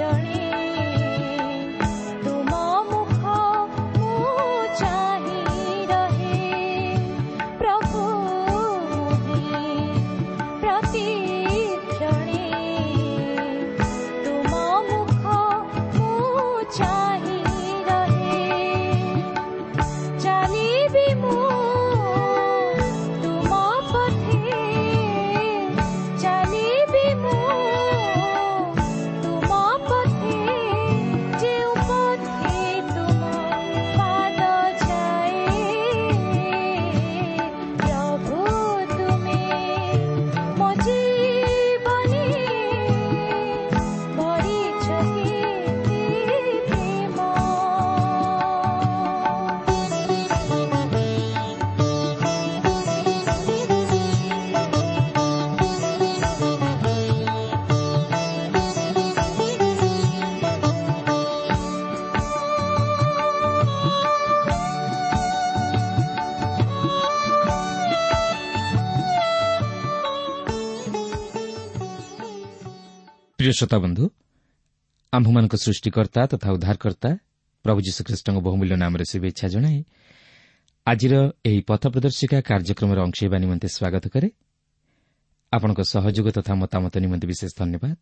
don't journey. ପ୍ରିୟ ଶ୍ରୋତା ବନ୍ଧୁ ଆମ୍ଭମାନଙ୍କ ସୃଷ୍ଟିକର୍ତ୍ତା ତଥା ଉଦ୍ଧାରକର୍ତ୍ତା ପ୍ରଭୁ ଯୀଶୁଖ୍ରୀଷ୍ଟଙ୍କ ବହୁମୂଲ୍ୟ ନାମରେ ଶୁଭେଚ୍ଛା ଜଣାଇ ଆଜିର ଏହି ପଥ ପ୍ରଦର୍ଶିକା କାର୍ଯ୍ୟକ୍ରମରେ ଅଂଶ ହେବା ନିମନ୍ତେ ସ୍ୱାଗତ କରେ ଆପଣଙ୍କ ସହଯୋଗ ତଥା ମତାମତ ନିମନ୍ତେ ବିଶେଷ ଧନ୍ୟବାଦ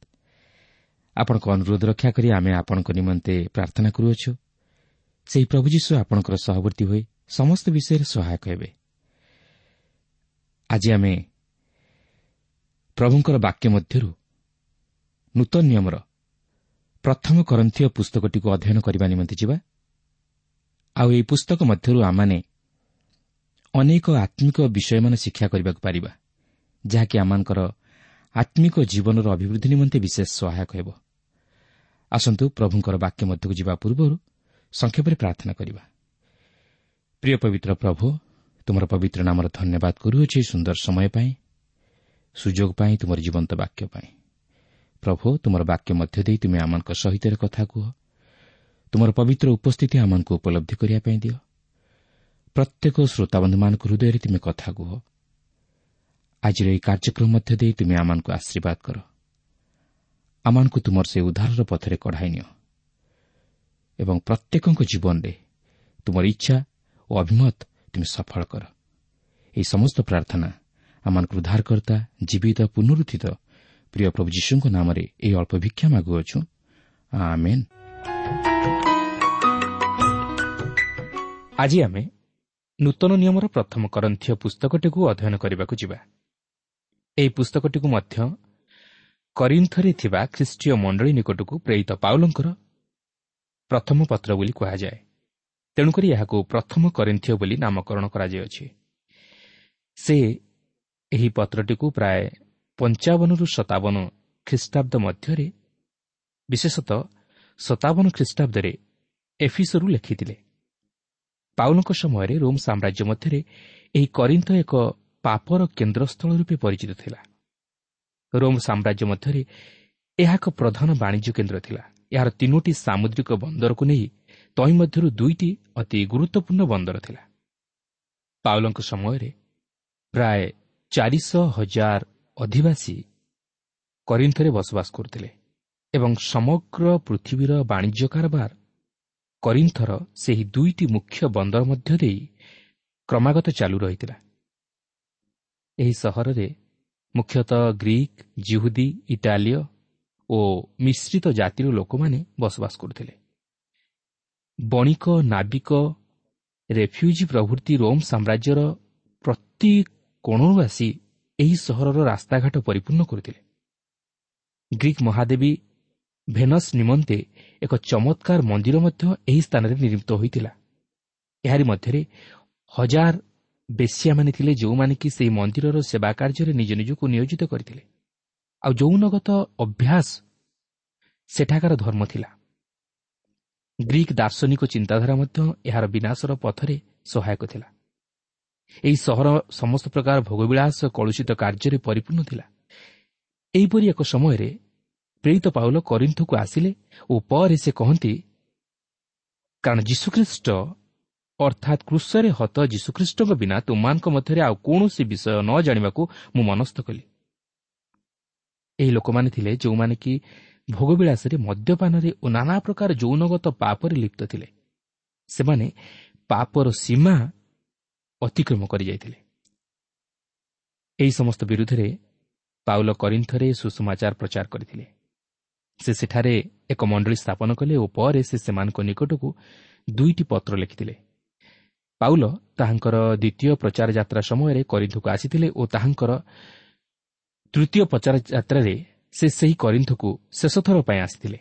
ଆପଣଙ୍କ ଅନୁରୋଧ ରକ୍ଷା କରି ଆମେ ଆପଣଙ୍କ ନିମନ୍ତେ ପ୍ରାର୍ଥନା କରୁଅଛୁ ସେହି ପ୍ରଭୁ ଯୀଶୁ ଆପଣଙ୍କର ସହବର୍ତ୍ତୀ ହୋଇ ସମସ୍ତ ବିଷୟରେ ସହାୟକ ହେବେ ପ୍ରଭୁଙ୍କର ବାକ୍ୟ ମଧ୍ୟରୁ ନୂତନ ନିୟମର ପ୍ରଥମ କରନ୍ଥୀୟ ପୁସ୍ତକଟିକୁ ଅଧ୍ୟୟନ କରିବା ନିମନ୍ତେ ଯିବା। ଆଉ ଏହି ପୁସ୍ତକ ମଧ୍ୟରୁ ଆମମାନେ ଅନେକ ଆତ୍ମିକ ବିଷୟମାନ ଶିକ୍ଷା କରିବାକୁ ପାରିବା ଯାହାକି ଆମମାନଙ୍କର ଆତ୍ମିକ ଜୀବନର ଅଭିବୃଦ୍ଧି ନିମନ୍ତେ ବିଶେଷ ସହାୟକ ହେବ। ଆସନ୍ତୁ ପ୍ରଭୁଙ୍କର ବାକ୍ୟ ମଧ୍ୟକୁ ଯିବା ପୂର୍ବରୁ ସଂକ୍ଷେପରେ ପ୍ରାର୍ଥନା କରିବା। ପ୍ରିୟ ପବିତ୍ର ପ୍ରଭୁ ତୁମର ପବିତ୍ର ନାମର ଧନ୍ୟବାଦ କରୁଅଛି ସୁନ୍ଦର ସମୟ ପାଇଁ ସୁଯୋଗ ପାଇଁ ତୁମର ଜୀବନ୍ତ ବାକ୍ୟ ପାଇଁ। ପ୍ରଭୁ ତୁମର ବାକ୍ୟ ମଧ୍ୟ ଦେଇ ତୁମେ ଆମମାନଙ୍କ ସହିତ କଥା କୁହ। ତୁମର ପବିତ୍ର ଉପସ୍ଥିତି ଆମମାନଙ୍କୁ ଉପଲବ୍ଧି କରିବା ପାଇଁ ଦିଅ। ପ୍ରତ୍ୟେକ ଶ୍ରୋତାବନ୍ଧୁମାନଙ୍କ ହୃଦୟରେ ତୁମେ କଥା କୁହ। ଆଜିର ଏହି କାର୍ଯ୍ୟକ୍ରମ ମଧ୍ୟ ଦେଇ ତୁମେ ଆମମାନଙ୍କୁ ଆଶୀର୍ବାଦ କର। ଆମମାନଙ୍କୁ ତୁମର ସେ ଉଦ୍ଧାରର ପଥରେ କଢ଼ାଇ ନିଅ। ଏବଂ ପ୍ରତ୍ୟେକଙ୍କ ଜୀବନରେ ତୁମର ଇଚ୍ଛା ଓ ଅଭିମତ ତୁମେ ସଫଳ କର। ଏହି ସମସ୍ତ ପ୍ରାର୍ଥନା ଆମମାନଙ୍କୁ ଉଦ୍ଧାରକର୍ତ୍ତା ଜୀବିତ ପୁନରୁଦ୍ଧିତ ପ୍ରିୟ ପ୍ରଭୁ ଯୀଶୁଙ୍କ ନାମରେ ଏହି ଅଳ୍ପ ଭିକ୍ଷା ମାଗୁଅଛୁ ଆଜି ଆମେ ନୂତନ ନିୟମର ପ୍ରଥମ କରନ୍ଥୀୟ ପୁସ୍ତକଟିକୁ ଅଧ୍ୟୟନ କରିବାକୁ ଯିବା। ଏହି ପୁସ୍ତକଟିକୁ ମଧ୍ୟ କରିନ୍ଥରେ ଥିବା ଖ୍ରୀଷ୍ଟୀୟ ମଣ୍ଡଳୀ ନିକଟକୁ ପ୍ରେରିତ ପାଉଲଙ୍କର ପ୍ରଥମ ପତ୍ର ବୋଲି କୁହାଯାଏ। ତେଣୁକରି ଏହାକୁ ପ୍ରଥମ କରିନ୍ଥୀୟ ବୋଲି ନାମକରଣ କରାଯାଇଅଛି ସେ ଏହି ପତ୍ରଟିକୁ ପ୍ରାୟ ପଞ୍ଚାବନରୁ ସତାବନ ଖ୍ରୀଷ୍ଟାବ୍ଦ ମଧ୍ୟରେ ବିଶେଷତଃ ସତାବନ ଖ୍ରୀଷ୍ଟାବ୍ଦରେ ଏଫିସରୁ ଲେଖିଥିଲେ। ପାଉଲଙ୍କ ସମୟରେ ରୋମ୍ ସାମ୍ରାଜ୍ୟ ମଧ୍ୟରେ ଏହି କରିନ୍ଥ ଏକ ପାପର କେନ୍ଦ୍ରସ୍ଥଳ ରୂପେ ପରିଚିତ ଥିଲା। ରୋମ୍ ସାମ୍ରାଜ୍ୟ ମଧ୍ୟରେ ଏହା ଏକ ପ୍ରଧାନ ବାଣିଜ୍ୟ କେନ୍ଦ୍ର ଥିଲା। ଏହାର ତିନୋଟି ସାମୁଦ୍ରିକ ବନ୍ଦରକୁ ନେଇ ତହିଁ ମଧ୍ୟରୁ ଦୁଇଟି ଅତି ଗୁରୁତ୍ୱପୂର୍ଣ୍ଣ ବନ୍ଦର ଥିଲା। ପାଉଲଙ୍କ ସମୟରେ ପ୍ରାୟ ଚାରିଶହ ହଜାର ଅଧିବାସୀ କରିନ୍ଥରେ ବସବାସ କରୁଥିଲେ ଏବଂ ସମଗ୍ର ପୃଥିବୀର ବାଣିଜ୍ୟ କାରବାର କରିନ୍ଥର ସେହି ଦୁଇଟି ମୁଖ୍ୟ ବନ୍ଦର ମଧ୍ୟ ଦେଇ କ୍ରମାଗତ ଚାଲୁ ରହିଥିଲା। ଏହି ସହରରେ ମୁଖ୍ୟତଃ ଗ୍ରୀକ୍ ଜିହୁଦୀ ଇଟାଲୀୟ ଓ ମିଶ୍ରିତ ଜାତିର ଲୋକମାନେ ବସବାସ କରୁଥିଲେ। ବଣିକ ନାବିକ ରେଫ୍ୟୁଜି ପ୍ରଭୃତି ରୋମ୍ ସାମ୍ରାଜ୍ୟର ପ୍ରତି କୋଣରୁ ଆସି ଏହି ସହରର ରାସ୍ତାଘାଟ ପରିପୂର୍ଣ୍ଣ କରୁଥିଲେ ଗ୍ରୀକ୍ ମହାଦେବୀ ଭେନସ୍ ନିମନ୍ତେ ଏକ ଚମତ୍କାର ମନ୍ଦିର ମଧ୍ୟ ଏହି ସ୍ଥାନରେ ନିର୍ମିତ ହୋଇଥିଲା। ଏହାରି ମଧ୍ୟରେ ହଜାର ବେଶ୍ୟାମାନେ ଥିଲେ ଯେଉଁମାନେ କି ସେହି ମନ୍ଦିରର ସେବା କାର୍ଯ୍ୟରେ ନିଜ ନିଜକୁ ନିୟୋଜିତ କରିଥିଲେ। ଆଉ ଯୌନଗତ ଅଭ୍ୟାସ ସେଠାକାର ଧର୍ମ ଥିଲା। ଗ୍ରୀକ୍ ଦାର୍ଶନିକ ଚିନ୍ତାଧାରା ମଧ୍ୟ ଏହାର ବିନାଶର ପଥରେ ସହାୟକ ଥିଲା। ଏହି ସହର ସମସ୍ତ ପ୍ରକାର ଭୋଗବିଳାସ କଳୁଷିତ କାର୍ଯ୍ୟରେ ପରିପୂର୍ଣ୍ଣ ଥିଲା। ଏହିପରି ଏକ ସମୟରେ ପ୍ରେରିତ ପାଉଲ କରିନ୍ଥକୁ ଆସିଲେ ଓ ପରେ ସେ କହନ୍ତି କାରଣ ଯୀଶୁଖ୍ରୀଷ୍ଟ ଅର୍ଥାତ୍ କୃଷରେ ହତ ଯୀଶୁଖ୍ରୀଷ୍ଟଙ୍କ ବିନା ତୁମମାନଙ୍କ ମଧ୍ୟରେ ଆଉ କୌଣସି ବିଷୟ ନ ଜାଣିବାକୁ ମୁଁ ମନସ୍ଥ କଲି। ଏହି ଲୋକମାନେ ଥିଲେ ଯେଉଁମାନେ କି ଭୋଗବିଳାସରେ ମଦ୍ୟପାନରେ ଓ ନାନା ପ୍ରକାର ଯୌନଗତ ପାପରେ ଲିପ୍ତ ଥିଲେ। ସେମାନେ ପାପର ସୀମା ଅତିକ୍ରମ କରିଯାଇଥିଲେ। ଏହି ସମସ୍ତ ବିରୁଦ୍ଧରେ ପାଉଲ କରିନ୍ଥରେ ସୁଷମାଚାର ପ୍ରଚାର କରିଥିଲେ। ସେ ସେଠାରେ ଏକ ମଣ୍ଡଳୀ ସ୍ଥାପନ କଲେ ଓ ପରେ ସେ ସେମାନଙ୍କ ନିକଟକୁ ଦୁଇଟି ପତ୍ର ଲେଖିଥିଲେ। ପାଉଲ ତାହାଙ୍କର ଦ୍ୱିତୀୟ ପ୍ରଚାର ଯାତ୍ରା ସମୟରେ କରିନ୍ଥକୁ ଆସିଥିଲେ ଓ ତାହାଙ୍କର ତୃତୀୟ ପ୍ରଚାର ଯାତ୍ରାରେ ସେ ସେହି କରିନ୍ଥକୁ ଶେଷଥର ପାଇଁ ଆସିଥିଲେ।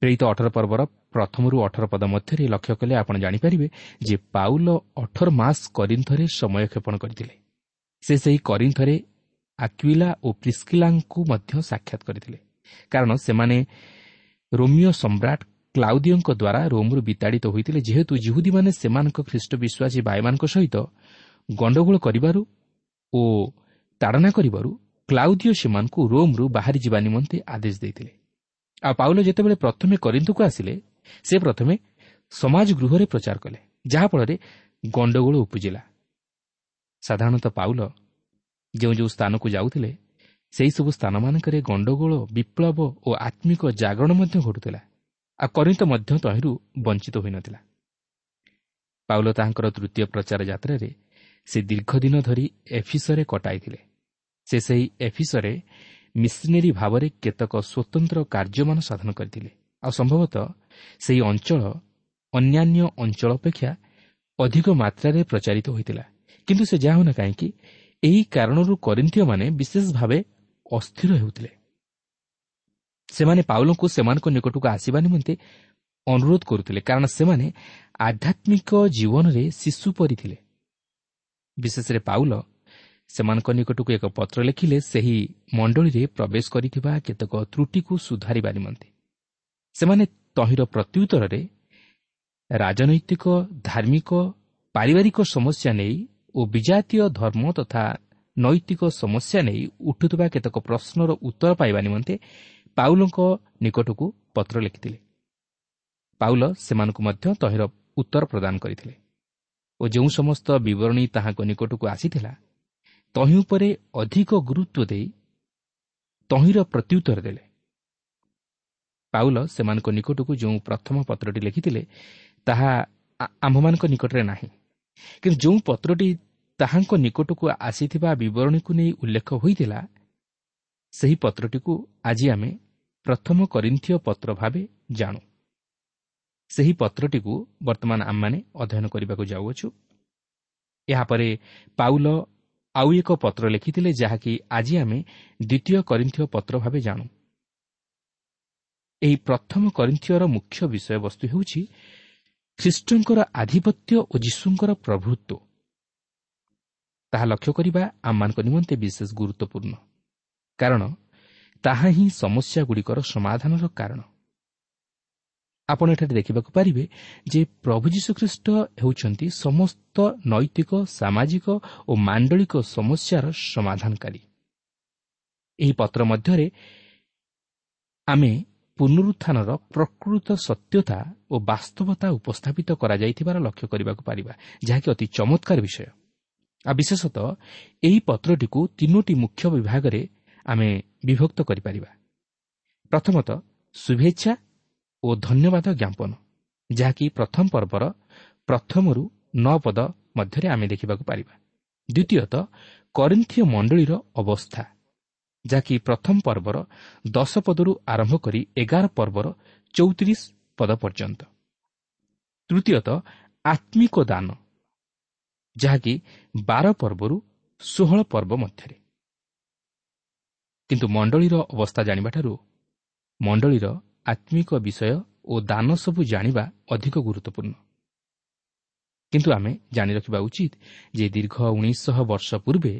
ପ୍ରେରିତ ଅଠର ପର୍ବର ପ୍ରଥମରୁ ଅଠର ପଦ ମଧ୍ୟରେ ଲକ୍ଷ୍ୟ କଲେ ଆପଣ ଜାଣିପାରିବେ ଯେ ପାଉଲ ଅଠର ମାସ କରିନ୍ଥରେ ସମୟ କ୍ଷେପଣ କରିଥିଲେ। ସେ ସେହି କରିନ୍ଥରେ ଆକ୍ୱିଲା ଓ ପ୍ରିସ୍କିଲାଙ୍କୁ ମଧ୍ୟ ସାକ୍ଷାତ କରିଥିଲେ। କାରଣ ସେମାନେ ରୋମିଓ ସମ୍ରାଟ କ୍ଲାଉଦିଓଙ୍କ ଦ୍ୱାରା ରୋମ୍ରୁ ବିତାଡ଼ିତ ହୋଇଥିଲେ ଯେହେତୁ ଜିହୁଦୀମାନେ ସେମାନଙ୍କ ଖ୍ରୀଷ୍ଟ ବିଶ୍ୱାସୀ ଭାଇମାନଙ୍କ ସହିତ ଗଣ୍ଡଗୋଳ କରିବାରୁ ଓ ତାଡ଼ନା କରିବାରୁ କ୍ଲାଉଦିଓ ସେମାନଙ୍କୁ ରୋମ୍ରୁ ବାହାରି ଯିବା ନିମନ୍ତେ ଆଦେଶ ଦେଇଥିଲେ। ଆଉ ପାଉଲ ଯେତେବେଳେ ପ୍ରଥମେ କରିନ୍ତକୁ ଆସିଲେ ସେ ପ୍ରଥମେ ସମାଜ ଗୃହରେ ପ୍ରଚାର କଲେ ଯାହାଫଳରେ ଗଣ୍ଡଗୋଳ ଉପୁଜିଲା। ସାଧାରଣତଃ ପାଉଲ ଯେଉଁ ଯେଉଁ ସ୍ଥାନକୁ ଯାଉଥିଲେ ସେହିସବୁ ସ୍ଥାନମାନଙ୍କରେ ଗଣ୍ଡଗୋଳ ବିପ୍ଳବ ଓ ଆତ୍ମିକ ଜାଗରଣ ମଧ୍ୟ ଘଟୁଥିଲା ଆଉ କରିନ୍ତ ମଧ୍ୟ ତହିଁରୁ ବଞ୍ଚିତ ହୋଇନଥିଲା। ପାଉଲ ତାହାଙ୍କର ତୃତୀୟ ପ୍ରଚାର ଯାତ୍ରାରେ ସେ ଦୀର୍ଘ ଦିନ ଧରି ଏଫିସରେ କଟାଇଥିଲେ। ସେ ସେହି ଏଫିସରେ ମିଶନେରୀ ଭାବରେ କେତେକ ସ୍ୱତନ୍ତ୍ର କାର୍ଯ୍ୟମାନ ସାଧନ କରିଥିଲେ। ଆଉ ସମ୍ଭବତଃ ସେହି ଅଞ୍ଚଳ ଅନ୍ୟାନ୍ୟ ଅଞ୍ଚଳ ଅପେକ୍ଷା ଅଧିକ ମାତ୍ରାରେ ପ୍ରଚାରିତ ହୋଇଥିଲା। କିନ୍ତୁ ସେ ଯାହା ହେଉନା କାହିଁକି ଏହି କାରଣରୁ କରିନ୍ଥୀୟମାନେ ବିଶେଷ ଭାବେ ଅସ୍ଥିର ହେଉଥିଲେ। ସେମାନେ ପାଉଲଙ୍କୁ ସେମାନଙ୍କ ନିକଟକୁ ଆସିବା ନିମନ୍ତେ ଅନୁରୋଧ କରୁଥିଲେ କାରଣ ସେମାନେ ଆଧ୍ୟାତ୍ମିକ ଜୀବନରେ ଶିଶୁ ପରି ଥିଲେ ବିଶେଷରେ ପାଉଲ ସେମାନଙ୍କ ନିକଟକୁ ଏକ ପତ୍ର ଲେଖିଲେ ସେହି ମଣ୍ଡଳୀରେ ପ୍ରବେଶ କରିଥିବା କେତେକ ତ୍ରୁଟିକୁ ସୁଧାରିବା ନିମନ୍ତେ। ସେମାନେ ତହିଁର ପ୍ରତ୍ୟୁତ୍ତରରେ ରାଜନୈତିକ ଧାର୍ମିକ ପାରିବାରିକ ସମସ୍ୟା ନେଇ ଓ ବିଜାତୀୟ ଧର୍ମ ତଥା ନୈତିକ ସମସ୍ୟା ନେଇ ଉଠୁଥିବା କେତେକ ପ୍ରଶ୍ନର ଉତ୍ତର ପାଇବା ନିମନ୍ତେ ପାଉଲଙ୍କ ନିକଟକୁ ପତ୍ର ଲେଖିଥିଲେ। ପାଉଲ ସେମାନଙ୍କୁ ମଧ୍ୟ ତହିଁର ଉତ୍ତର ପ୍ରଦାନ କରିଥିଲେ ଓ ଯେଉଁ ସମସ୍ତ ବିବରଣୀ ତାହାଙ୍କ ନିକଟକୁ ଆସିଥିଲା ତହିଁ ଉପରେ ଅଧିକ ଗୁରୁତ୍ୱ ଦେଇ ତହିଁର ପ୍ରତ୍ୟୁତ୍ତର ଦେଲେ। ପାଉଲ ସେମାନଙ୍କ ନିକଟକୁ ଯେଉଁ ପ୍ରଥମ ପତ୍ରଟି ଲେଖିଥିଲେ ତାହା ଆମ୍ଭମାନଙ୍କ ନିକଟରେ ନାହିଁ। କିନ୍ତୁ ଯେଉଁ ପତ୍ରଟି ତାହାଙ୍କ ନିକଟକୁ ଆସିଥିବା ବିବରଣୀକୁ ନେଇ ଉଲ୍ଲେଖ ହୋଇଥିଲା ସେହି ପତ୍ରଟିକୁ ଆଜି ଆମେ ପ୍ରଥମ କରିନ୍ଥୀୟ ପତ୍ର ଭାବେ ଜାଣୁ। ସେହି ପତ୍ରଟିକୁ ବର୍ତ୍ତମାନ ଆମମାନେ ଅଧ୍ୟୟନ କରିବାକୁ ଯାଉଅଛୁ। ଏହାପରେ ପାଉଲ ଆଉ ଏକ ପତ୍ର ଲେଖିଥିଲେ ଯାହାକି ଆଜି ଆମେ ଦ୍ୱିତୀୟ କରିନ୍ଥୀୟ ପତ୍ର ଭାବେ ଜାଣୁ। ଏହି ପ୍ରଥମ କରିନ୍ଥୀୟର ମୁଖ୍ୟ ବିଷୟବସ୍ତୁ ହେଉଛି ଖ୍ରୀଷ୍ଟଙ୍କର ଆଧିପତ୍ୟ ଓ ଯୀଶୁଙ୍କର ପ୍ରଭୃତ୍ୱ। ତାହା ଲକ୍ଷ୍ୟ କରିବା ଆମମାନଙ୍କ ନିମନ୍ତେ ବିଶେଷ ଗୁରୁତ୍ୱପୂର୍ଣ୍ଣ। କାରଣ ତାହା ହିଁ ସମସ୍ୟାଗୁଡ଼ିକର ସମାଧାନର କାରଣ। ଆପଣ ଏଠାରେ ଦେଖିବାକୁ ପାରିବେ ଯେ ପ୍ରଭୁ ଯୀଶୁଖ୍ରୀଷ୍ଟ ହେଉଛନ୍ତି ସମସ୍ତ ନୈତିକ ସାମାଜିକ ଓ ମାଣ୍ଡଳିକ ସମସ୍ୟାର ସମାଧାନକାରୀ। ଏହି ପତ୍ର ମଧ୍ୟରେ ଆମେ ପୁନରୁତ୍ଥାନର ପ୍ରକୃତ ସତ୍ୟତା ଓ ବାସ୍ତବତା ଉପସ୍ଥାପିତ କରାଯାଇଥିବାର ଲକ୍ଷ୍ୟ କରିବାକୁ ପାରିବା ଯାହାକି ଅତି ଚମତ୍କାର ବିଷୟ। ଆଉ ବିଶେଷତଃ ଏହି ପତ୍ରଟିକୁ ତିନୋଟି ମୁଖ୍ୟ ବିଭାଗରେ ଆମେ ବିଭକ୍ତ କରିପାରିବା। ପ୍ରଥମତଃ ଶୁଭେଚ୍ଛା ଓ ଧନ୍ୟବାଦ ଜ୍ଞାପନ ଯାହାକି ପ୍ରଥମ ପର୍ବର ପ୍ରଥମରୁ ନଅ ପଦ ମଧ୍ୟରେ ଆମେ ଦେଖିବାକୁ ପାରିବା। ଦ୍ୱିତୀୟତଃ କରିନ୍ଥୀୟ ମଣ୍ଡଳୀର ଅବସ୍ଥା ଯାହାକି ପ୍ରଥମ ପର୍ବର ଦଶ ପଦରୁ ଆରମ୍ଭ କରି ଏଗାର ପର୍ବର ଚଉତିରିଶ ପଦ ପର୍ଯ୍ୟନ୍ତ। ତୃତୀୟତଃ ଆତ୍ମିକ ଦାନ ଯାହାକି ବାର ପର୍ବରୁ ଷୋହଳ ପର୍ବ ମଧ୍ୟରେ। କିନ୍ତୁ ମଣ୍ଡଳୀର ଅବସ୍ଥା ଜାଣିବାଠାରୁ ମଣ୍ଡଳୀର ଆତ୍ମିକ ବିଷୟ ଓ ଦାନ ସବୁ ଜାଣିବା ଅଧିକ ଗୁରୁତ୍ୱପୂର୍ଣ୍ଣ। କିନ୍ତୁ ଆମେ ଜାଣି ରଖିବା ଉଚିତ ଯେ ଦୀର୍ଘ ଉଣେଇଶଶହ ବର୍ଷ ପୂର୍ବେ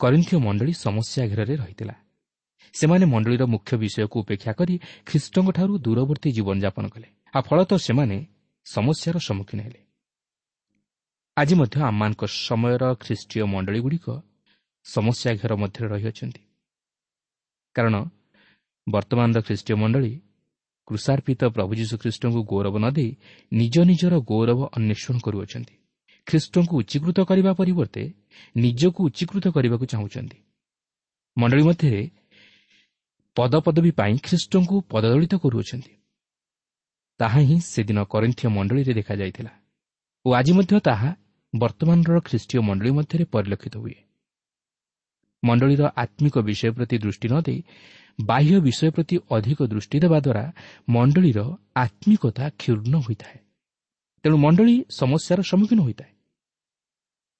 କରିନ୍ଥୀୟ ମଣ୍ଡଳୀ ସମସ୍ୟା ଘେରରେ ରହିଥିଲା। ସେମାନେ ମଣ୍ଡଳୀର ମୁଖ୍ୟ ବିଷୟକୁ ଉପେକ୍ଷା କରି ଖ୍ରୀଷ୍ଟଙ୍କଠାରୁ ଦୂରବର୍ତ୍ତୀ ଜୀବନଯାପନ କଲେ। ଆଉ ଫଳତଃ ସେମାନେ ସମସ୍ୟାର ସମ୍ମୁଖୀନ ହେଲେ। ଆଜି ମଧ୍ୟ ଆମମାନଙ୍କ ସମୟର ଖ୍ରୀଷ୍ଟୀୟ ମଣ୍ଡଳୀଗୁଡ଼ିକ ସମସ୍ୟା ଘେର ମଧ୍ୟରେ ରହିଅଛନ୍ତି। କାରଣ ବର୍ତ୍ତମାନର ଖ୍ରୀଷ୍ଟୀୟ ମଣ୍ଡଳୀ କୃଷାର୍ପିତ ପ୍ରଭୁ ଯୀଶୁଖ୍ରୀଷ୍ଟଙ୍କୁ ଗୌରବ ନ ଦେଇ ନିଜ ନିଜର ଗୌରବ ଅନ୍ୱେଷଣ କରୁଅଛନ୍ତି। ଖ୍ରୀଷ୍ଟଙ୍କୁ ଉଚ୍ଚୀକୃତ କରିବା ପରିବର୍ତ୍ତେ ନିଜକୁ ଉଚ୍ଚୀକୃତ କରିବାକୁ ଚାହୁଁଛନ୍ତି। ମଣ୍ଡଳୀ ମଧ୍ୟରେ ପଦପଦବୀ ପାଇଁ ଖ୍ରୀଷ୍ଟଙ୍କୁ ପଦଦଳିତ କରୁଅଛନ୍ତି। ତାହା ହିଁ ସେଦିନ କରିନ୍ଥୀୟ ମଣ୍ଡଳୀରେ ଦେଖାଯାଇଥିଲା ଓ ଆଜି ମଧ୍ୟ ତାହା ବର୍ତ୍ତମାନର ଖ୍ରୀଷ୍ଟୀୟ ମଣ୍ଡଳୀ ମଧ୍ୟରେ ପରିଲକ୍ଷିତ ହୁଏ। ମଣ୍ଡଳୀର ଆତ୍ମିକ ବିଷୟ ପ୍ରତି ଦୃଷ୍ଟି ନ ଦେଇ ବାହ୍ୟ ବିଷୟ ପ୍ରତି ଅଧିକ ଦୃଷ୍ଟି ଦେବା ଦ୍ୱାରା ମଣ୍ଡଳୀର ଆତ୍ମିକତା କ୍ଷୁର୍ଣ୍ଣ ହୋଇଥାଏ ତେଣୁ ମଣ୍ଡଳୀ ସମସ୍ୟାର ସମ୍ମୁଖୀନ ହୋଇଥାଏ।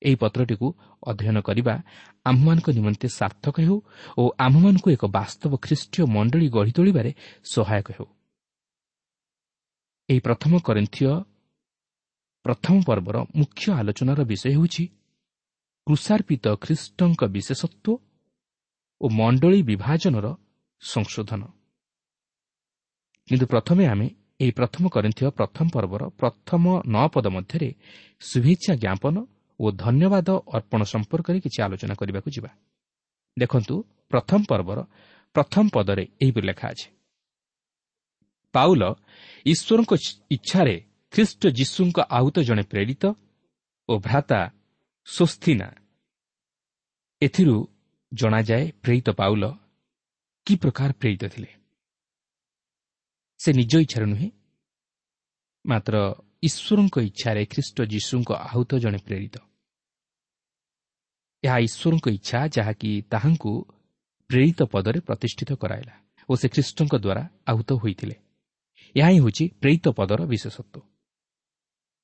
ଏହି ପତ୍ରଟିକୁ ଅଧ୍ୟୟନ କରିବା ଆମ୍ଭମାନଙ୍କ ନିମନ୍ତେ ସାର୍ଥକ ହେଉ ଓ ଆମ୍ଭମାନଙ୍କୁ ଏକ ବାସ୍ତବ ଖ୍ରୀଷ୍ଟୀୟ ମଣ୍ଡଳୀ ଗଢ଼ି ତୋଳିବାରେ ସହାୟକ ହେଉ। ଏହି ପ୍ରଥମ କରିନ୍ଥୀୟ ପ୍ରଥମ ପର୍ବର ମୁଖ୍ୟ ଆଲୋଚନାର ବିଷୟ ହେଉଛି କୃଷାର୍ପିତ ଖ୍ରୀଷ୍ଟଙ୍କ ବିଶେଷତ୍ୱ ଓ ମଣ୍ଡଳୀ ବିଭାଜନର ସଂଶୋଧନ କିନ୍ତୁ ପ୍ରଥମେ ଆମେ ଏହି ପ୍ରଥମ କରିନ୍ଥୀୟ ପ୍ରଥମ ପର୍ବର ପ୍ରଥମ ନଅ ପଦ ମଧ୍ୟରେ ଶୁଭେଚ୍ଛା ଜ୍ଞାପନ ଓ ଧନ୍ୟବାଦ ଅର୍ପଣ ସମ୍ପର୍କରେ କିଛି ଆଲୋଚନା କରିବାକୁ ଯିବା। ଦେଖନ୍ତୁ ପ୍ରଥମ ପର୍ବର ପ୍ରଥମ ପଦରେ ଏହିପରି ଲେଖା ଅଛି। ପାଉଲ ଈଶ୍ୱରଙ୍କ ଇଚ୍ଛାରେ ଖ୍ରୀଷ୍ଟ ଯୀଶୁଙ୍କ ଆହୁତ ଜଣେ ପ୍ରେରିତ ଓ ଭ୍ରାତା ସ୍ୱସ୍ତିନା ଏଥିରୁ ଜଣାଯାଏ ପ୍ରେରିତ ପାଉଲ ପ୍ରେରିତ ଥିଲେ? ସେ ନିଜ ଇଚ୍ଛାରେ ନୁହେଁ ମାତ୍ର ଈଶ୍ୱରଙ୍କ ଇଚ୍ଛାରେ ଖ୍ରୀଷ୍ଟ ଯୀଶୁଙ୍କ ଆହୁତ ଜଣେ ପ୍ରେରିତ। ଏହା ଈଶ୍ୱରଙ୍କ ଇଚ୍ଛା ଯାହାକି ତାହାଙ୍କୁ ପ୍ରେରିତ ପଦରେ ପ୍ରତିଷ୍ଠିତ କରାଇଲା ଓ ସେ ଖ୍ରୀଷ୍ଟଙ୍କ ଦ୍ୱାରା ଆହୁତ ହୋଇଥିଲେ। ଏହା ହିଁ ହେଉଛି ପ୍ରେରିତ ପଦର ବିଶେଷତ୍ୱ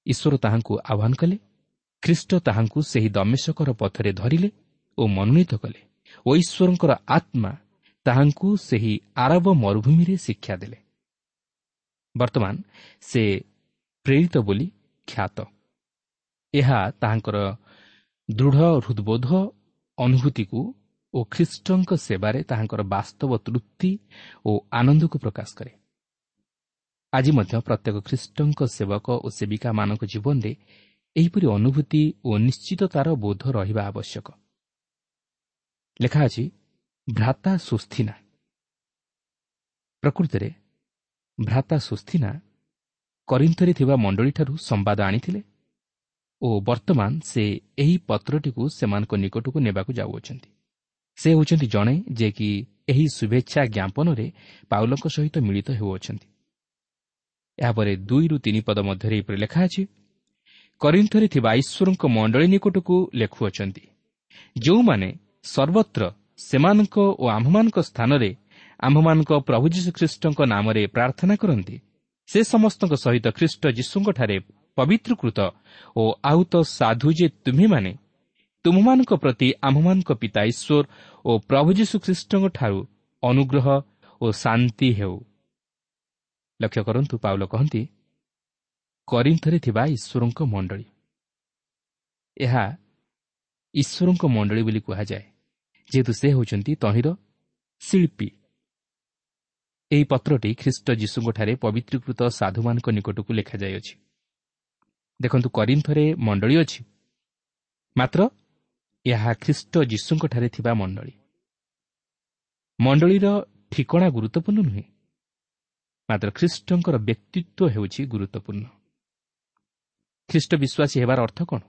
ଈଶ୍ୱର ତାହାଙ୍କୁ ଆହ୍ୱାନ କଲେ ଖ୍ରୀଷ୍ଟ ତାହାଙ୍କୁ ସେହି ଦମେଶକର ପଥରେ ଧରିଲେ ଓ ମନୋନୀତ କଲେ ଓ ଈଶ୍ୱରଙ୍କର ଆତ୍ମା ତାହାଙ୍କୁ ସେହି ଆରବ ମରୁଭୂମିରେ ଶିକ୍ଷା ଦେଲେ। ବର୍ତ୍ତମାନ ସେ ପ୍ରେରିତ ବୋଲି ଖ୍ୟାତ। ଏହା ତାହାଙ୍କର ଦୃଢ଼ ହୃଦ୍ବୋଧ ଅନୁଭୂତିକୁ ଓ ଖ୍ରୀଷ୍ଟଙ୍କ ସେବାରେ ତାହାଙ୍କର ବାସ୍ତବ ତୃପ୍ତି ଓ ଆନନ୍ଦକୁ ପ୍ରକାଶ କରେ। ଆଜି ମଧ୍ୟ ପ୍ରତ୍ୟେକ ଖ୍ରୀଷ୍ଟଙ୍କ ସେବକ ଓ ସେବିକାମାନଙ୍କ ଜୀବନରେ ଏହିପରି ଅନୁଭୂତି ଓ ନିଶ୍ଚିତତାର ବୋଧ ରହିବା ଆବଶ୍ୟକ। ଲେଖା ଅଛି ଭ୍ରାତା ସୁସ୍ଥିନା ପ୍ରକୃତରେ ଭ୍ରାତା ସୁସ୍ଥିନା କରିନ୍ଥରେ ଥିବା ମଣ୍ଡଳୀଠାରୁ ସମ୍ବାଦ ଆଣିଥିଲେ ଓ ବର୍ତ୍ତମାନ ସେ ଏହି ପତ୍ରଟିକୁ ସେମାନଙ୍କ ନିକଟକୁ ନେବାକୁ ଯାଉଅଛନ୍ତି ସେ ହେଉଛନ୍ତି ଜଣେ ଯେ କି ଏହି ଶୁଭେଚ୍ଛା ଜ୍ଞାପନରେ ପାଉଲଙ୍କ ସହିତ ମିଳିତ ହେଉଅଛନ୍ତି ଏହାପରେ ଦୁଇରୁ ତିନି ପଦ ମଧ୍ୟରେ ଏପରି ଲେଖା ଅଛି କରିନ୍ଥରେ ଥିବା ଈଶ୍ୱରଙ୍କ ମଣ୍ଡଳୀ ନିକଟକୁ ଲେଖୁଅଛନ୍ତି ଯେଉଁମାନେ ସର୍ବତ୍ର ସେମାନଙ୍କ ଓ ଆମ୍ଭମାନଙ୍କ ସ୍ଥାନରେ ଆମ୍ଭମାନଙ୍କ ପ୍ରଭୁ ଯୀଶୁଖ୍ରୀଷ୍ଟଙ୍କ ନାମରେ ପ୍ରାର୍ଥନା କରନ୍ତି। ସେ ସମସ୍ତଙ୍କ ସହିତ ଖ୍ରୀଷ୍ଟ ଯୀଶୁଙ୍କଠାରେ ପବିତ୍ରକୃତ ଓ ଆହୁତ ସାଧୁ ଯେ ତୁମ୍ଭେମାନେ ତୁମମାନଙ୍କ ପ୍ରତି ଆମ୍ଭମାନଙ୍କ ପିତା ଈଶ୍ୱର ଓ ପ୍ରଭୁ ଯୀଶୁଖ୍ରୀଷ୍ଟଙ୍କଠାରୁ ଅନୁଗ୍ରହ ଓ ଶାନ୍ତି ହେଉ। ଲକ୍ଷ୍ୟ କରନ୍ତୁ ପାଉଲ କହନ୍ତି କରିନ୍ଥରେ ଥିବା ଈଶ୍ୱରଙ୍କ ମଣ୍ଡଳୀ। ଏହା ଈଶ୍ୱରଙ୍କ ମଣ୍ଡଳୀ ବୋଲି କୁହାଯାଏ। ଯେହେତୁ ସେ ହେଉଛନ୍ତି ତହିଁର ଶିଳ୍ପୀ। ଏହି ପତ୍ରଟି ଖ୍ରୀଷ୍ଟ ଯୀଶୁଙ୍କଠାରେ ପବିତ୍ରୀକୃତ ସାଧୁମାନଙ୍କ ନିକଟକୁ ଲେଖାଯାଇଅଛି। ଦେଖନ୍ତୁ କରିନ୍ଥରେ ମଣ୍ଡଳୀ ଅଛି। ମାତ୍ର ଏହା ଖ୍ରୀଷ୍ଟ ଯୀଶୁଙ୍କଠାରେ ଥିବା ମଣ୍ଡଳୀ। ମଣ୍ଡଳୀର ଠିକଣା ଗୁରୁତ୍ୱପୂର୍ଣ୍ଣ ନୁହେଁ। ମାତ୍ର ଖ୍ରୀଷ୍ଟଙ୍କର ବ୍ୟକ୍ତିତ୍ୱ ହେଉଛି ଗୁରୁତ୍ୱପୂର୍ଣ୍ଣ। ଖ୍ରୀଷ୍ଟ ବିଶ୍ୱାସୀ ହେବାର ଅର୍ଥ କ'ଣ?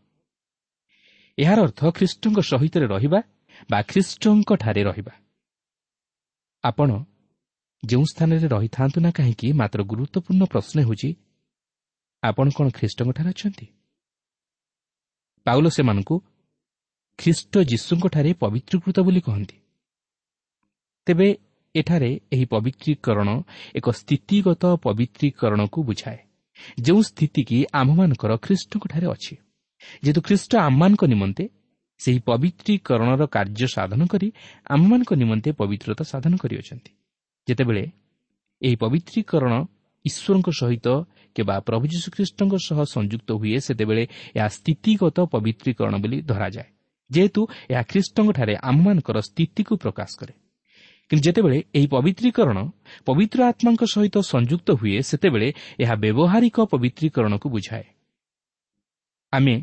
ଏହାର ଅର୍ଥ ଖ୍ରୀଷ୍ଟଙ୍କ ସହିତ ରହିବା ବା ଖ୍ରୀଷ୍ଟଙ୍କଠାରେ ରହିବା। ଆପଣ ଯେଉଁ ସ୍ଥାନରେ ରହିଥାନ୍ତୁ ନା କାହିଁକି ମାତ୍ର ଗୁରୁତ୍ୱପୂର୍ଣ୍ଣ ପ୍ରଶ୍ନ ହେଉଛି ଆପଣ କ'ଣ ଖ୍ରୀଷ୍ଟଙ୍କଠାରେ ଅଛନ୍ତି? ପାଉଲ ସେମାନଙ୍କୁ ଖ୍ରୀଷ୍ଟ ଯୀଶୁଙ୍କଠାରେ ପବିତ୍ରୀକୃତ ବୋଲି କହନ୍ତି। ତେବେ ଏଠାରେ ଏହି ପବିତ୍ରୀକରଣ ଏକ ସ୍ଥିତିଗତ ପବିତ୍ରୀକରଣକୁ ବୁଝାଏ। ଯେଉଁ ସ୍ଥିତି କି ଆମ୍ଭମାନଙ୍କର ଖ୍ରୀଷ୍ଟଙ୍କଠାରେ ଅଛି। ଯେହେତୁ ଖ୍ରୀଷ୍ଟ ଆମମାନଙ୍କ ନିମନ୍ତେ ସେହି ପବିତ୍ରୀକରଣର କାର୍ଯ୍ୟ ସାଧନ କରି ଆମମାନଙ୍କ ନିମନ୍ତେ ପବିତ୍ରତା ସାଧନ କରିଅଛନ୍ତି। ଯେତେବେଳେ ଏହି ପବିତ୍ରୀକରଣ ଈଶ୍ୱରଙ୍କ ସହିତ କିମ୍ବା ପ୍ରଭୁ ଯୀଶୁଖ୍ରୀଷ୍ଟଙ୍କ ସହ ସଂଯୁକ୍ତ ହୁଏ ସେତେବେଳେ ଏହା ସ୍ଥିତିଗତ ପବିତ୍ରୀକରଣ ବୋଲି ଧରାଯାଏ। ଯେହେତୁ ଏହା ଖ୍ରୀଷ୍ଟଙ୍କଠାରେ ଆମମାନଙ୍କର ସ୍ଥିତିକୁ ପ୍ରକାଶ କରେ। କିନ୍ତୁ ଯେତେବେଳେ ଏହି ପବିତ୍ରୀକରଣ ପବିତ୍ର ଆତ୍ମାଙ୍କ ସହିତ ସଂଯୁକ୍ତ ହୁଏ ସେତେବେଳେ ଏହା ବ୍ୟବହାରିକ ପବିତ୍ରୀକରଣକୁ ବୁଝାଏ। ଆମେ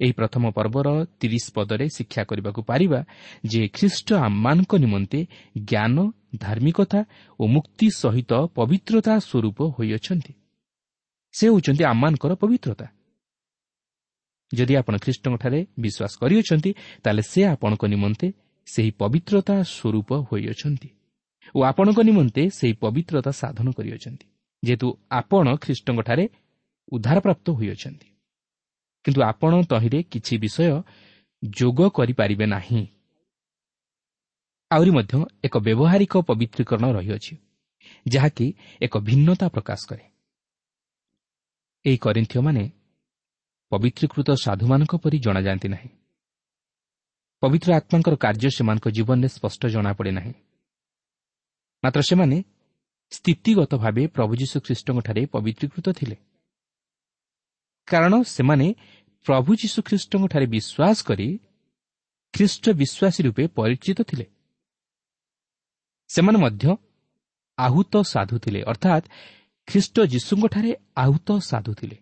ଏହି ପ୍ରଥମ ପର୍ବର ତିରିଶ ପଦରେ ଶିକ୍ଷା କରିବାକୁ ପାରିବା ଯେ ଖ୍ରୀଷ୍ଟ ଆମମାନଙ୍କ ନିମନ୍ତେ ଜ୍ଞାନ ଧାର୍ମିକତା ଓ ମୁକ୍ତି ସହିତ ପବିତ୍ରତା ସ୍ୱରୂପ ହୋଇଅଛନ୍ତି। ସେ ହେଉଛନ୍ତି ଆମମାନଙ୍କର ପବିତ୍ରତା। ଯଦି ଆପଣ ଖ୍ରୀଷ୍ଟଙ୍କଠାରେ ବିଶ୍ୱାସ କରିଅଛନ୍ତି ତାହେଲେ ସେ ଆପଣଙ୍କ ନିମନ୍ତେ ସେହି ପବିତ୍ରତା ସ୍ୱରୂପ ହୋଇଅଛନ୍ତି ଓ ଆପଣଙ୍କ ନିମନ୍ତେ ସେହି ପବିତ୍ରତା ସାଧନ କରିଅଛନ୍ତି ଯେହେତୁ ଆପଣ ଖ୍ରୀଷ୍ଟଙ୍କଠାରେ ଉଦ୍ଧାରପ୍ରାପ୍ତ ହୋଇଅଛନ୍ତି। କିନ୍ତୁ ଆପଣ ତହିଁରେ କିଛି ବିଷୟ ଯୋଗ କରିପାରିବେ ନାହିଁ। ଆହୁରି ମଧ୍ୟ ଏକ ବ୍ୟବହାରିକ ପବିତ୍ରୀକରଣ ରହିଅଛି ଯାହାକି ଏକ ଭିନ୍ନତା ପ୍ରକାଶ କରେ। ଏହି କରିନ୍ଥୀୟମାନେ ପବିତ୍ରୀକୃତ ସାଧୁମାନଙ୍କ ପରି ଜଣାଯାଆନ୍ତି ନାହିଁ। ପବିତ୍ର ଆତ୍ମାଙ୍କର କାର୍ଯ୍ୟ ସେମାନଙ୍କ ଜୀବନରେ ସ୍ପଷ୍ଟ ଜଣାପଡ଼େ ନାହିଁ। ମାତ୍ର ସେମାନେ ସ୍ଥିତିଗତ ଭାବେ ପ୍ରଭୁ ଯୀଶୁ ଖ୍ରୀଷ୍ଟଙ୍କଠାରେ ପବିତ୍ରୀକୃତ ଥିଲେ। କାରଣ ସେମାନେ ପ୍ରଭୁ ଯୀଶୁଖ୍ରୀଷ୍ଟଙ୍କଠାରେ ବିଶ୍ୱାସ କରି ଖ୍ରୀଷ୍ଟ ବିଶ୍ୱାସୀ ରୂପେ ପରିଚିତ ଥିଲେ। ସେମାନେ ମଧ୍ୟ ଆହୁତ ସାଧୁ ଥିଲେ ଅର୍ଥାତ୍ ଖ୍ରୀଷ୍ଟ ଯୀଶୁଙ୍କଠାରେ ଆହୁତ ସାଧୁ ଥିଲେ।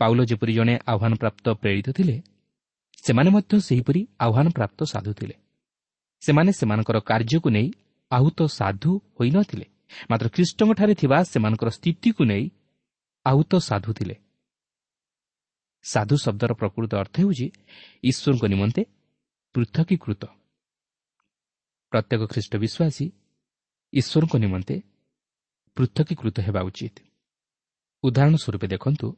ପାଉଲ ଯେପରି ଜଣେ ଆହ୍ୱାନପ୍ରାପ୍ତ ପ୍ରେରିତ ଥିଲେ ସେମାନେ ମଧ୍ୟ ସେହିପରି ଆହ୍ୱାନପ୍ରାପ୍ତ ସାଧୁ ଥିଲେ। ସେମାନେ ସେମାନଙ୍କର କାର୍ଯ୍ୟକୁ ନେଇ ଆହୁତ ସାଧୁ ହୋଇନଥିଲେ ମାତ୍ର ଖ୍ରୀଷ୍ଟଙ୍କଠାରେ ଥିବା ସେମାନଙ୍କର ସ୍ଥିତିକୁ ନେଇ ଆହୁତ ସାଧୁ ଥିଲେ। ସାଧୁ ଶବ୍ଦର ପ୍ରକୃତ ଅର୍ଥ ହେଉଛି ଈଶ୍ୱରଙ୍କ ନିମନ୍ତେ ପୃଥକୀକୃତ। ପ୍ରତ୍ୟେକ ଖ୍ରୀଷ୍ଟ ବିଶ୍ୱାସୀ ଈଶ୍ୱରଙ୍କ ନିମନ୍ତେ ପୃଥକୀକୃତ ହେବା ଉଚିତ। ଉଦାହରଣ ସ୍ୱରୂପ ଦେଖନ୍ତୁ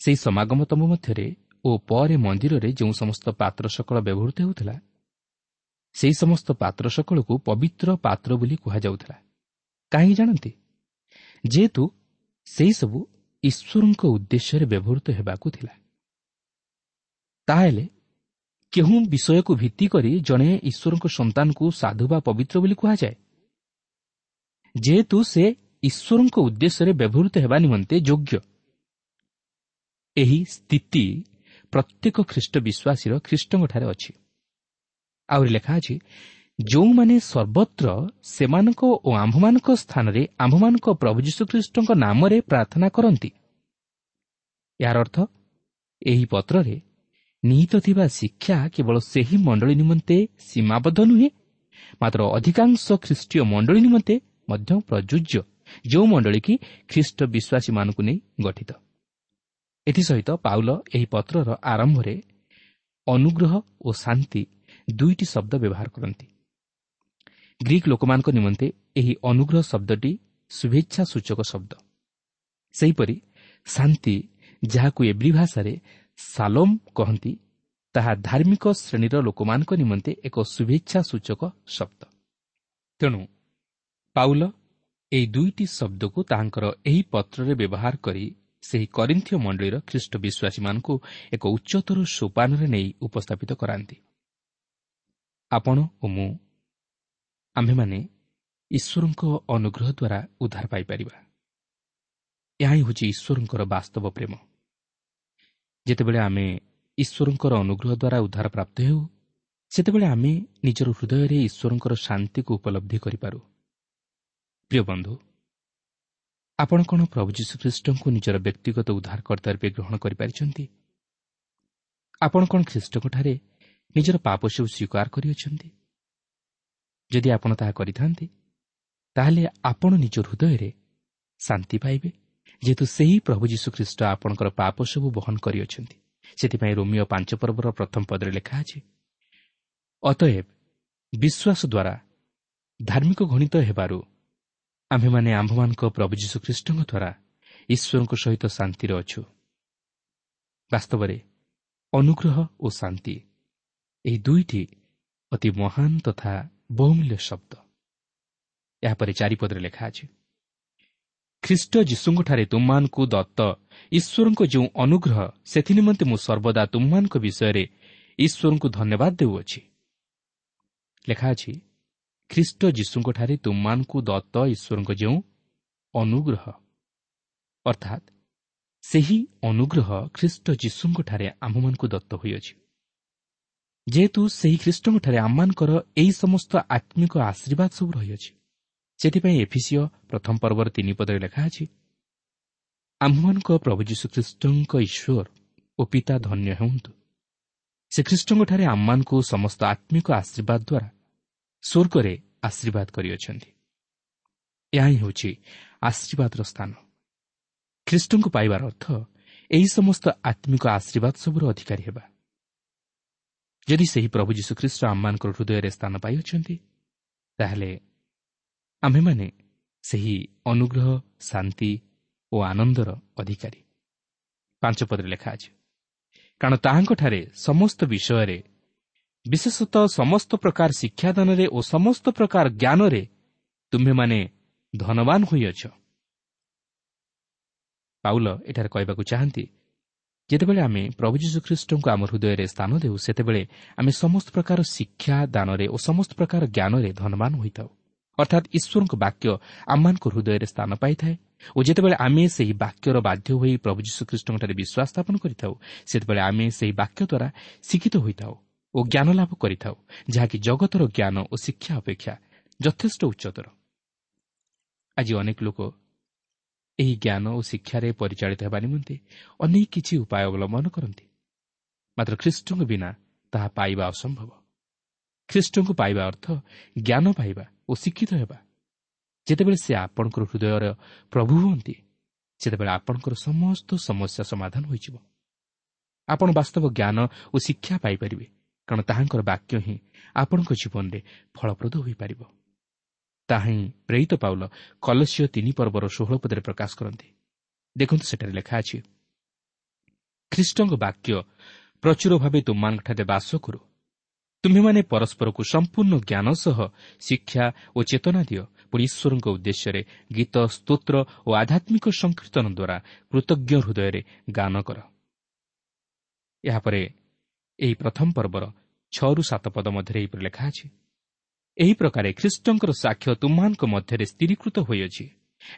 ସେହି ସମାଗମ ତମ ମଧ୍ୟରେ ଓ ପରେ ମନ୍ଦିରରେ ଯେଉଁ ସମସ୍ତ ପାତ୍ର ସକଳ ବ୍ୟବହୃତ ହେଉଥିଲା ସେହି ସମସ୍ତ ପାତ୍ର ସକଳକୁ ପବିତ୍ର ପାତ୍ର ବୋଲି କୁହାଯାଉଥିଲା। କାହିଁକି ଜାଣନ୍ତି? ଯେହେତୁ ସେହିସବୁ ଈଶ୍ୱରଙ୍କ ଉଦ୍ଦେଶ୍ୟରେ ବ୍ୟବହୃତ ହେବାକୁ ଥିଲା। ତାହେଲେ କେଉଁ ବିଷୟକୁ ଭିତ୍ତି କରି ଜଣେ ଈଶ୍ୱରଙ୍କ ସନ୍ତାନକୁ ସାଧୁ ବା ପବିତ୍ର ବୋଲି କୁହାଯାଏ? ଯେହେତୁ ସେ ଈଶ୍ୱରଙ୍କ ଉଦ୍ଦେଶ୍ୟରେ ବ୍ୟବହୃତ ହେବା ନିମନ୍ତେ ଯୋଗ୍ୟ। ଏହି ସ୍ଥିତି ପ୍ରତ୍ୟେକ ଖ୍ରୀଷ୍ଟ ବିଶ୍ୱାସୀର ଖ୍ରୀଷ୍ଟଙ୍କଠାରେ ଅଛି। ଆହୁରି ଲେଖା ଅଛି ଯେଉଁମାନେ ସର୍ବତ୍ର ସେମାନଙ୍କ ଓ ଆମ୍ଭମାନଙ୍କ ସ୍ଥାନରେ ଆମ୍ଭମାନଙ୍କ ପ୍ରଭୁ ଯୀଶୁଖ୍ରୀଷ୍ଟଙ୍କ ନାମରେ ପ୍ରାର୍ଥନା କରନ୍ତି। ଏହାର ଅର୍ଥ ଏହି ପତ୍ରରେ ନିହିତ ଥିବା ଶିକ୍ଷା କେବଳ ସେହି ମଣ୍ଡଳୀ ନିମନ୍ତେ ସୀମାବଦ୍ଧ ନୁହେଁ ମାତ୍ର ଅଧିକାଂଶ ଖ୍ରୀଷ୍ଟୀୟ ମଣ୍ଡଳୀ ନିମନ୍ତେ ମଧ୍ୟ ପ୍ରଯୁଜ୍ୟ ଯେଉଁ ମଣ୍ଡଳୀ କି ଖ୍ରୀଷ୍ଟ ବିଶ୍ୱାସୀମାନଙ୍କୁ ନେଇ ଗଠିତ। ଏଥିସହିତ ପାଉଲ ଏହି ପତ୍ରର ଆରମ୍ଭରେ ଅନୁଗ୍ରହ ଓ ଶାନ୍ତି ଦୁଇଟି ଶବ୍ଦ ବ୍ୟବହାର କରନ୍ତି। ଗ୍ରୀକ୍ ଲୋକମାନଙ୍କ ନିମନ୍ତେ ଏହି ଅନୁଗ୍ରହ ଶବ୍ଦଟି ଶୁଭେଚ୍ଛା ସୂଚକ ଶବ୍ଦ। ସେହିପରି ଶାନ୍ତି ଯାହାକୁ ଏବ୍ରି ଭାଷାରେ ସାଲୋମ୍ କହନ୍ତି ତାହା ଧାର୍ମିକ ଶ୍ରେଣୀର ଲୋକମାନଙ୍କ ନିମନ୍ତେ ଏକ ଶୁଭେଚ୍ଛା ସୂଚକ ଶବ୍ଦ। ତେଣୁ ପାଉଲ ଏହି ଦୁଇଟି ଶବ୍ଦକୁ ତାହାଙ୍କର ଏହି ପତ୍ରରେ ବ୍ୟବହାର କରି ସେହି କରିନ୍ଥୀୟ ମଣ୍ଡଳୀର ଖ୍ରୀଷ୍ଟ ବିଶ୍ୱାସୀମାନଙ୍କୁ ଏକ ଉଚ୍ଚତର ସୋପାନରେ ନେଇ ଉପସ୍ଥାପିତ କରାନ୍ତି। ଆପଣ ଓ ମୁଁ ଆମ୍ଭେମାନେ ଈଶ୍ୱରଙ୍କ ଅନୁଗ୍ରହ ଦ୍ୱାରା ଉଦ୍ଧାର ପାଇପାରିବା। ଏହା ହିଁ ହେଉଛି ଈଶ୍ୱରଙ୍କର ବାସ୍ତବ ପ୍ରେମ। ଯେତେବେଳେ ଆମେ ଈଶ୍ୱରଙ୍କର ଅନୁଗ୍ରହ ଦ୍ୱାରା ଉଦ୍ଧାର ପ୍ରାପ୍ତ ହେଉ ସେତେବେଳେ ଆମେ ନିଜର ହୃଦୟରେ ଈଶ୍ୱରଙ୍କର ଶାନ୍ତିକୁ ଉପଲବ୍ଧି କରିପାରୁ। ପ୍ରିୟ ବନ୍ଧୁ ଆପଣ କ'ଣ ପ୍ରଭୁ ଯୀଶୁଖ୍ରୀଷ୍ଟଙ୍କୁ ନିଜର ବ୍ୟକ୍ତିଗତ ଉଦ୍ଧାରକର୍ତ୍ତା ରୂପେ ଗ୍ରହଣ କରିପାରିଛନ୍ତି? ଆପଣ କ'ଣ ଖ୍ରୀଷ୍ଟଙ୍କଠାରେ ନିଜର ପାପ ସବୁ ସ୍ୱୀକାର କରିଅଛନ୍ତି? ଯଦି ଆପଣ ତାହା କରିଥାନ୍ତେ ତାହେଲେ ଆପଣ ନିଜ ହୃଦୟରେ ଶାନ୍ତି ପାଇବେ। ଯେହେତୁ ସେହି ପ୍ରଭୁ ଯୀଶୁଖ୍ରୀଷ୍ଟ ଆପଣଙ୍କର ପାପ ସବୁ ବହନ କରିଅଛନ୍ତି। ସେଥିପାଇଁ ରୋମିଓ ପାଞ୍ଚ ପର୍ବର ପ୍ରଥମ ପଦରେ ଲେଖା ଅଛି ଅତଏବ ବିଶ୍ୱାସ ଦ୍ୱାରା ଧାର୍ମିକ ଗଣିତ ହେବାରୁ ଆମ୍ଭେମାନେ ଆମ୍ଭମାନଙ୍କ ପ୍ରଭୁ ଯୀଶୁଖ୍ରୀଷ୍ଟଙ୍କ ଦ୍ୱାରା ଈଶ୍ୱରଙ୍କ ସହିତ ଶାନ୍ତିରେ ଅଛୁ। ବାସ୍ତବରେ ଅନୁଗ୍ରହ ଓ ଶାନ୍ତି ଏହି ଦୁଇଟି ଅତି ମହାନ ତଥା ବହୁମୂଲ୍ୟ ଶବ୍ଦ ଏହାପରେ ଚାରିପଦରେ ଲେଖା ଅଛି ଖ୍ରୀଷ୍ଟ ଯୀଶୁଙ୍କଠାରେ ତୁମମାନଙ୍କୁ ଦତ୍ତ ଈଶ୍ୱରଙ୍କ ଯେଉଁ ଅନୁଗ୍ରହ ସେଥିନିମନ୍ତେ ମୁଁ ସର୍ବଦା ତୁମମାନଙ୍କ ବିଷୟରେ ଈଶ୍ୱରଙ୍କୁ ଧନ୍ୟବାଦ ଦେଉଅଛି ଲେଖା ଅଛି ଖ୍ରୀଷ୍ଟ ଯୀଶୁଙ୍କଠାରେ ତୁମମାନଙ୍କୁ ଦତ୍ତ ଈଶ୍ୱରଙ୍କ ଯେଉଁ ଅନୁଗ୍ରହ ଅର୍ଥାତ୍ ସେହି ଅନୁଗ୍ରହ ଖ୍ରୀଷ୍ଟ ଯୀଶୁଙ୍କଠାରେ ଆମ୍ଭମାନଙ୍କୁ ଦତ୍ତ ହୋଇଅଛି ଯେହେତୁ ସେହି ଖ୍ରୀଷ୍ଟଙ୍କଠାରେ ଆମମାନଙ୍କର ଏହି ସମସ୍ତ ଆତ୍ମିକ ଆଶୀର୍ବାଦ ସବୁ ରହିଅଛି। ସେଥିପାଇଁ ଏଫିସିଓ ପ୍ରଥମ ପର୍ବର ତିନି ପଦରେ ଲେଖା ଅଛି ଆମ୍ଭମାନଙ୍କ ପ୍ରଭୁ ଯୀଶୁଖ୍ରୀଷ୍ଟଙ୍କ ଈଶ୍ୱର ଓ ପିତା ଧନ୍ୟ ହୁଅନ୍ତୁ। ସେ ଖ୍ରୀଷ୍ଟଙ୍କଠାରେ ଆମମାନଙ୍କୁ ସମସ୍ତ ଆତ୍ମିକ ଆଶୀର୍ବାଦ ଦ୍ୱାରା ସ୍ୱର୍ଗରେ ଆଶୀର୍ବାଦ କରିଅଛନ୍ତି। ଏହା ହିଁ ହେଉଛି ଆଶୀର୍ବାଦର ସ୍ଥାନ। ଖ୍ରୀଷ୍ଟଙ୍କୁ ପାଇବାର ଅର୍ଥ ଏହି ସମସ୍ତ ଆତ୍ମିକ ଆଶୀର୍ବାଦ ସବୁର ଅଧିକାରୀ ହେବା। ଯଦି ସେହି ପ୍ରଭୁ ଯୀଶୁଖ୍ରୀଷ୍ଟ ଆମମାନଙ୍କର ହୃଦୟରେ ସ୍ଥାନ ପାଇଅଛନ୍ତି ତାହେଲେ ଆମ୍ଭେମାନେ ସେହି ଅନୁଗ୍ରହ ଶାନ୍ତି ଓ ଆନନ୍ଦର ଅଧିକାରୀ। ପାଞ୍ଚ ପଦରେ ଲେଖା ଅଛି କାରଣ ତାହାଙ୍କଠାରେ ସମସ୍ତ ବିଷୟରେ ବିଶେଷତଃ ସମସ୍ତ ପ୍ରକାର ଶିକ୍ଷାଦାନରେ ଓ ସମସ୍ତ ପ୍ରକାର ଜ୍ଞାନରେ ତୁମ୍ଭେମାନେ ଧନବାନ ହୋଇଅଛ। ପାଉଲ ଏଠାରେ କହିବାକୁ ଚାହାନ୍ତି ଯେତେବେଳେ ଆମେ ପ୍ରଭୁ ଯୀଶୁଖ୍ରୀଷ୍ଟଙ୍କୁ ଆମ ହୃଦୟରେ ସ୍ଥାନ ଦେଉ ସେତେବେଳେ ଆମେ ସମସ୍ତ ପ୍ରକାର ଶିକ୍ଷା ଦାନରେ ଓ ସମସ୍ତ ପ୍ରକାର ଜ୍ଞାନରେ ଧନବାନ ହୋଇଥାଉ। ଅର୍ଥାତ୍ ଈଶ୍ୱରଙ୍କ ବାକ୍ୟ ଆମମାନଙ୍କ ହୃଦୟରେ ସ୍ଥାନ ପାଇଥାଏ ଓ ଯେତେବେଳେ ଆମେ ସେହି ବାକ୍ୟର ବାଧ୍ୟ ହୋଇ ପ୍ରଭୁ ଯୀଶୁଖ୍ରୀଷ୍ଟଙ୍କଠାରେ ବିଶ୍ୱାସ ସ୍ଥାପନ କରିଥାଉ ସେତେବେଳେ ଆମେ ସେହି ବାକ୍ୟ ଦ୍ୱାରା ଶିକ୍ଷିତ ହୋଇଥାଉ ଓ ଜ୍ଞାନ ଲାଭ କରିଥାଉ ଯାହାକି ଜଗତର ଜ୍ଞାନ ଓ ଶିକ୍ଷା ଅପେକ୍ଷା ଯଥେଷ୍ଟ ଉଚ୍ଚତର। ଆଜି ଅନେକ ଲୋକ ଏହି ଜ୍ଞାନ ଓ ଶିକ୍ଷାରେ ପରିଚାଳିତ ହେବା ନିମନ୍ତେ ଅନେକ କିଛି ଉପାୟ ଅବଲମ୍ବନ କରନ୍ତି। ମାତ୍ର ଖ୍ରୀଷ୍ଟଙ୍କ ବିନା ତାହା ପାଇବା ଅସମ୍ଭବ। ଖ୍ରୀଷ୍ଟଙ୍କୁ ପାଇବା ଅର୍ଥ ଜ୍ଞାନ ପାଇବା ଓ ଶିକ୍ଷିତ ହେବା। ଯେତେବେଳେ ସେ ଆପଣଙ୍କର ହୃଦୟର ପ୍ରଭୁ ହୁଅନ୍ତି ସେତେବେଳେ ଆପଣଙ୍କର ସମସ୍ତ ସମସ୍ୟା ସମାଧାନ ହୋଇଯିବ। ଆପଣ ବାସ୍ତବ ଜ୍ଞାନ ଓ ଶିକ୍ଷା ପାଇପାରିବେ କାରଣ ତାହାଙ୍କର ବାକ୍ୟ ହିଁ ଆପଣଙ୍କ ଜୀବନରେ ଫଳପ୍ରଦ ହୋଇପାରିବ। ତାହା ହିଁ ପ୍ରେରିତ ପାଉଲ କଲସ୍ୟ ତିନି ପର୍ବର ଷୋହଳ ପଦରେ ପ୍ରକାଶ କରନ୍ତି। ଦେଖନ୍ତୁ ସେଠାରେ ଲେଖା ଅଛି ଖ୍ରୀଷ୍ଟଙ୍କ ବାକ୍ୟ ପ୍ରଚୁର ଭାବେ ତୁମମାନଙ୍କଠାରେ ବାସ କରୁ। ତୁମ୍ଭେମାନେ ପରସ୍ପରକୁ ସମ୍ପୂର୍ଣ୍ଣ ଜ୍ଞାନ ସହ ଶିକ୍ଷା ଓ ଚେତନା ଦିଅ। ପୁଣି ଈଶ୍ୱରଙ୍କ ଉଦ୍ଦେଶ୍ୟରେ ଗୀତ ସ୍ତୋତ୍ର ଓ ଆଧ୍ୟାତ୍ମିକ ସଂକୀର୍ତ୍ତନ ଦ୍ୱାରା କୃତଜ୍ଞ ହୃଦୟରେ ଗାନ କର। ଏହାପରେ ଏହି ପ୍ରଥମ ପର୍ବର ଛଅରୁ ସାତ ପଦ ମଧ୍ୟରେ ଏହିପରି ଲେଖା ଅଛି ଏହି ପ୍ରକାରେ ଖ୍ରୀଷ୍ଟଙ୍କର ସାକ୍ଷ୍ୟ ତୁମମାନଙ୍କ ମଧ୍ୟରେ ସ୍ଥିରୀକୃତ ହୋଇଅଛି।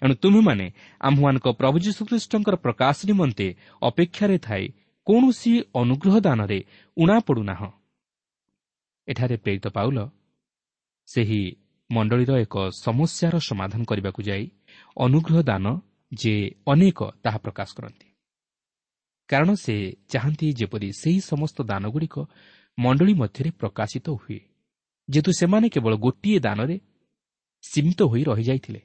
ଏଣୁ ତୁମେମାନେ ଆମ୍ଭମାନଙ୍କ ପ୍ରଭୁ ଯୀଶୁଖ୍ରୀଷ୍ଟଙ୍କର ପ୍ରକାଶ ନିମନ୍ତେ ଅପେକ୍ଷାରେ ଥାଇ କୌଣସି ଅନୁଗ୍ରହ ଦାନରେ ଉଣା ପଡ଼ୁନାହଁ ଏଠାରେ ପ୍ରେରିତ ପାଉଲ ସେହି ମଣ୍ଡଳୀର ଏକ ସମସ୍ୟାର ସମାଧାନ କରିବାକୁ ଯାଇ ଅନୁଗ୍ରହ ଦାନ ଯେ ଅନେକ ତାହା ପ୍ରକାଶ କରନ୍ତି। କାରଣ ସେ ଚାହାନ୍ତି ଯେପରି ସେହି ସମସ୍ତ ଦାନଗୁଡ଼ିକ ମଣ୍ଡଳୀ ମଧ୍ୟରେ ପ୍ରକାଶିତ ହୁଏ। ଯେହେତୁ ସେମାନେ କେବଳ ଗୋଟିଏ ଦାନରେ ସୀମିତ ହୋଇ ରହିଯାଇଥିଲେ।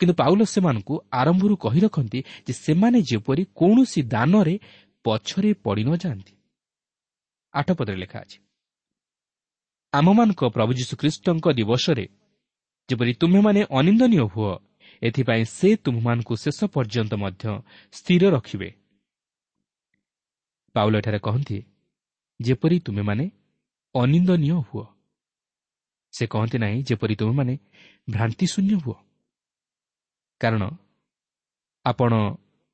କିନ୍ତୁ ପାଉଲ ସେମାନଙ୍କୁ ଆରମ୍ଭରୁ କହି ରଖନ୍ତି ଯେ ସେମାନେ ଯେପରି କୌଣସି ଦାନରେ ପଛରେ ପଡ଼ି ନ ଯାଆନ୍ତି। ଆଠ ପଦରେ ଲେଖା ଅଛି ଆମମାନଙ୍କ ପ୍ରଭୁ ଯୀଶୁଖ୍ରୀଷ୍ଟଙ୍କ ଦିବସରେ ଯେପରି ତୁମେମାନେ ଅନିନ୍ଦନୀୟ ହୁଅ ଏଥିପାଇଁ ସେ ତୁମମାନଙ୍କୁ ଶେଷ ପର୍ଯ୍ୟନ୍ତ ମଧ୍ୟ ସ୍ଥିର ରଖିବେ। ପାଉଲ ଏଠାରେ କହନ୍ତି ଯେପରି ତୁମେମାନେ ଅନିନ୍ଦନୀୟ ହୁଅ। ସେ କହନ୍ତି ନାହିଁ ଯେପରି ତୁମେମାନେ ଭ୍ରାନ୍ତି ଶୂନ୍ୟ ହୁଅ। କାରଣ ଆପଣ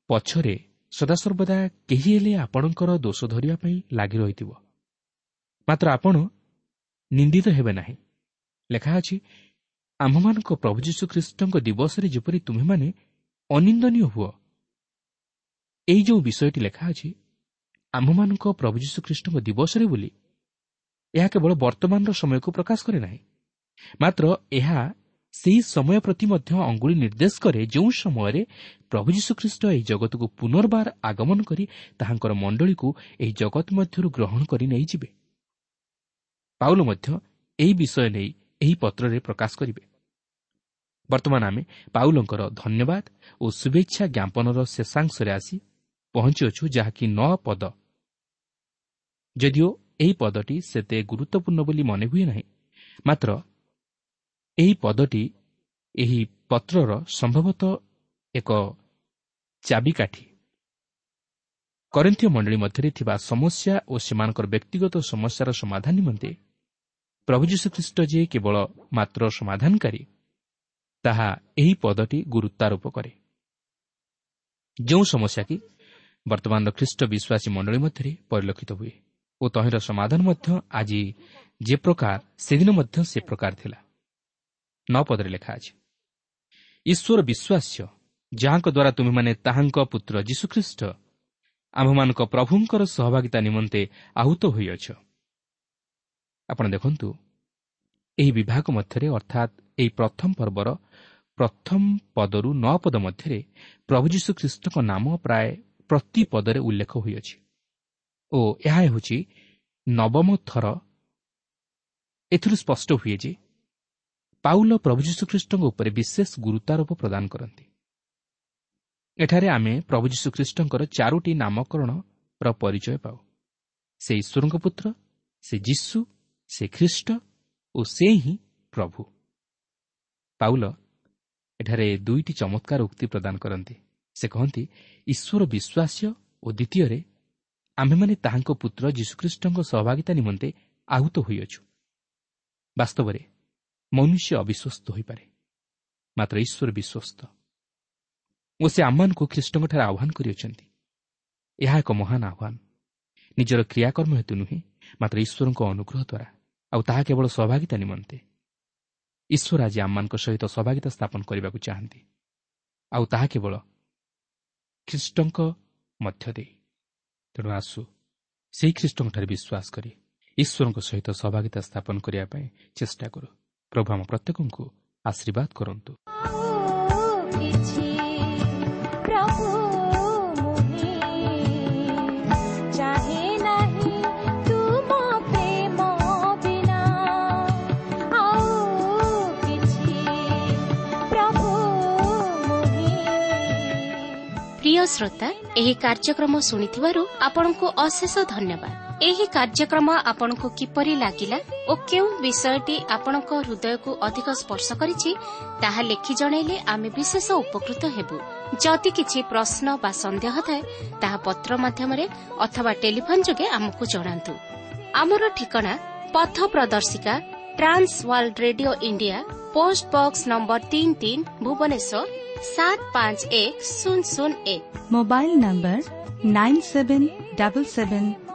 ପଛରେ ସଦାସର୍ବଦା କେହି ହେଲେ ଆପଣଙ୍କର ଦୋଷ ଧରିବା ପାଇଁ ଲାଗି ରହିଥିବ। ମାତ୍ର ଆପଣ ନିନ୍ଦିତ ହେବେ ନାହିଁ। ଲେଖା ଅଛି ଆମ୍ଭମାନଙ୍କ ପ୍ରଭୁ ଯୀଶୁ ଖ୍ରୀଷ୍ଟଙ୍କ ଦିବସରେ ଯେପରି ତୁମେମାନେ ଅନିନ୍ଦନୀୟ ହୁଅ। ଏହି ଯେଉଁ ବିଷୟଟି ଲେଖା ଅଛି ଆମ୍ଭମାନଙ୍କ ପ୍ରଭୁ ଯୀଶୁ ଖ୍ରୀଷ୍ଟଙ୍କ ଦିବସରେ ବୋଲି ଏହା କେବଳ ବର୍ତ୍ତମାନର ସମୟକୁ ପ୍ରକାଶ କରେ ନାହିଁ। ମାତ୍ର ଏହା ସେହି ସମୟ ପ୍ରତି ମଧ୍ୟ ଅଙ୍ଗୁଳି ନିର୍ଦ୍ଦେଶ କରେ ଯେଉଁ ସମୟରେ ପ୍ରଭୁ ଯୀଶୁଖ୍ରୀଷ୍ଟ ଏହି ଜଗତକୁ ପୁନର୍ବାର ଆଗମନ କରି ତାହାଙ୍କର ମଣ୍ଡଳୀକୁ ଏହି ଜଗତ ମଧ୍ୟରୁ ଗ୍ରହଣ କରି ନେଇଯିବେ ପାଉଲ ମଧ୍ୟ ଏହି ବିଷୟ ନେଇ ଏହି ପତ୍ରରେ ପ୍ରକାଶ କରିବେ ବର୍ତ୍ତମାନ ଆମେ ପାଉଲଙ୍କର ଧନ୍ୟବାଦ ଓ ଶୁଭେଚ୍ଛା ଜ୍ଞାପନର ଶେଷାଂଶରେ ଆସି ପହଞ୍ଚିଅଛୁ ଯାହାକି ନଅ ପଦ ଯଦିଓ ଏହି ପଦଟି ସେତେ ଗୁରୁତ୍ୱପୂର୍ଣ୍ଣ ବୋଲି ମନେ ହୁଏ ନାହିଁ ମାତ୍ର ଏହି ପଦଟି ଏହି ପତ୍ରର ସମ୍ଭବତଃ ଏକ ଚାବିକାଠି। କରିନ୍ଥୀୟ ମଣ୍ଡଳୀ ମଧ୍ୟରେ ଥିବା ସମସ୍ୟା ଓ ସେମାନଙ୍କର ବ୍ୟକ୍ତିଗତ ସମସ୍ୟାର ସମାଧାନ ନିମନ୍ତେ ପ୍ରଭୁ ଯୀଶୁଖ୍ରୀଷ୍ଟ ଯେ କେବଳ ମାତ୍ର ସମାଧାନକାରୀ ତାହା ଏହି ପଦଟି ଗୁରୁତ୍ୱାରୋପ କରେ। ଯେଉଁ ସମସ୍ୟା କି ବର୍ତ୍ତମାନର ଖ୍ରୀଷ୍ଟ ବିଶ୍ୱାସୀ ମଣ୍ଡଳୀ ମଧ୍ୟରେ ପରିଲକ୍ଷିତ ହୁଏ ଓ ତହିଁର ସମାଧାନ ମଧ୍ୟ ଆଜି ଯେ ପ୍ରକାର ସେଦିନ ମଧ୍ୟ ସେ ପ୍ରକାର ଥିଲା। ନ ପଦରେ ଲେଖା ଅଛି। ଈଶ୍ୱର ବିଶ୍ୱାସ୍ୟ ଯାହାଙ୍କ ଦ୍ୱାରା ତୁମେମାନେ ତାହାଙ୍କ ପୁତ୍ର ଯୀଶୁଖ୍ରୀଷ୍ଟ ଆମ୍ଭମାନଙ୍କ ପ୍ରଭୁଙ୍କର ସହଭାଗିତା ନିମନ୍ତେ ଆହୁତ ହୋଇଅଛ। ଆପଣ ଦେଖନ୍ତୁ ଏହି ବିଭାଗ ମଧ୍ୟରେ ଅର୍ଥାତ୍ ଏହି ପ୍ରଥମ ପର୍ବର ପ୍ରଥମ ପଦରୁ ନଅ ପଦ ମଧ୍ୟରେ ପ୍ରଭୁ ଯୀଶୁଖ୍ରୀଷ୍ଟଙ୍କ ନାମ ପ୍ରାୟ ପ୍ରତି ପଦରେ ଉଲ୍ଲେଖ ହୋଇଅଛି। ଓ ଏହା ହେଉଛି ନବମ ଥର। ଏଥିରୁ ସ୍ପଷ୍ଟ ହୁଏ ଯେ ପାଉଲ ପ୍ରଭୁ ଯୀଶୁଖ୍ରୀଷ୍ଟଙ୍କ ଉପରେ ବିଶେଷ ଗୁରୁତ୍ୱାରୋପ ପ୍ରଦାନ କରନ୍ତି। ଏଠାରେ ଆମେ ପ୍ରଭୁ ଯୀଶୁଖ୍ରୀଷ୍ଟଙ୍କର ଚାରୋଟି ନାମକରଣର ପରିଚୟ ପାଉ। ସେ ଈଶ୍ୱରଙ୍କ ପୁତ୍ର ସେ ଯୀଶୁ ସେ ଖ୍ରୀଷ୍ଟ ଓ ସେ ହିଁ ପ୍ରଭୁ। ପାଉଲ ଏଠାରେ ଦୁଇଟି ଚମତ୍କାର ଉକ୍ତି ପ୍ରଦାନ କରନ୍ତି। ସେ କହନ୍ତି ଈଶ୍ୱର ବିଶ୍ୱାସ୍ୟ ଓ ଦ୍ୱିତୀୟରେ ଆମ୍ଭେମାନେ ତାହାଙ୍କ ପୁତ୍ର ଯୀଶୁଖ୍ରୀଷ୍ଟଙ୍କ ସହଭାଗିତା ନିମନ୍ତେ ଆହୁତ ହୋଇଅଛୁ। ବାସ୍ତବରେ ମନୁଷ୍ୟ ଅବିଶ୍ୱସ୍ତ ହୋଇପାରେ। ମାତ୍ର ଈଶ୍ୱର ବିଶ୍ୱସ୍ତ। ଓ ସେ ଆମମାନଙ୍କୁ ଖ୍ରୀଷ୍ଟଙ୍କଠାରେ ଆହ୍ୱାନ କରିଅଛନ୍ତି। ଏହା ଏକ ମହାନ ଆହ୍ୱାନ। ନିଜର କ୍ରିୟାକର୍ମ ହେତୁ ନୁହେଁ ମାତ୍ର ଈଶ୍ୱରଙ୍କ ଅନୁଗ୍ରହ ଦ୍ୱାରା ଆଉ ତାହା କେବଳ ସହଭାଗିତା ନିମନ୍ତେ। ଈଶ୍ୱର ଆଜି ଆମମାନଙ୍କ ସହିତ ସହଭାଗିତା ସ୍ଥାପନ କରିବାକୁ ଚାହାନ୍ତି। ଆଉ ତାହା କେବଳ ଖ୍ରୀଷ୍ଟଙ୍କ ମଧ୍ୟ ଦେଇ ତେଣୁ ଆସୁ ସେହି ଖ୍ରୀଷ୍ଟଙ୍କଠାରେ ବିଶ୍ୱାସ କରି ଈଶ୍ୱରଙ୍କ ସହିତ ସହଭାଗିତା ସ୍ଥାପନ କରିବା ପାଇଁ ଚେଷ୍ଟା କରୁ। ପ୍ରଭୁ ଆମ ପ୍ରତ୍ୟେକଙ୍କୁ ଆଶୀର୍ବାଦ କରନ୍ତୁ। ପ୍ରିୟ ଶ୍ରୋତା ଏହି କାର୍ଯ୍ୟକ୍ରମ ଶୁଣିଥିବାରୁ ଆପଣଙ୍କୁ ଅଶେଷ ଧନ୍ୟବାଦ। ଏହି କାର୍ଯ୍ୟକ୍ରମ ଆପଣଙ୍କୁ କିପରି ଲାଗିଲା ଓ କେଉଁ ବିଷୟଟି ଆପଣଙ୍କ ହୃଦୟକୁ ଅଧିକ ସ୍ପର୍ଶ କରିଛି ତାହା ଲେଖି ଜଣାଇଲେ ଆମେ ବିଶେଷ ଉପକୃତ ହେବୁ। ଯଦି କିଛି ପ୍ରଶ୍ନ ବା ସନ୍ଦେହ ଥାଏ ତାହା ପତ୍ର ମାଧ୍ୟମରେ ଅଥବା ଟେଲିଫୋନ୍ ଯୋଗେ ଆମକୁ ଜଣାନ୍ତୁ। ଆମର ଠିକଣା ପଥ ପ୍ରଦର୍ଶିକା Trans World radio India post box number ତିନି ତିନି ଭୁବନେଶ୍ୱର ସାତ ପାଞ୍ଚ ଏକ ଶୂନ ଶୂନ ଏକ। Mobile number nine seven double seven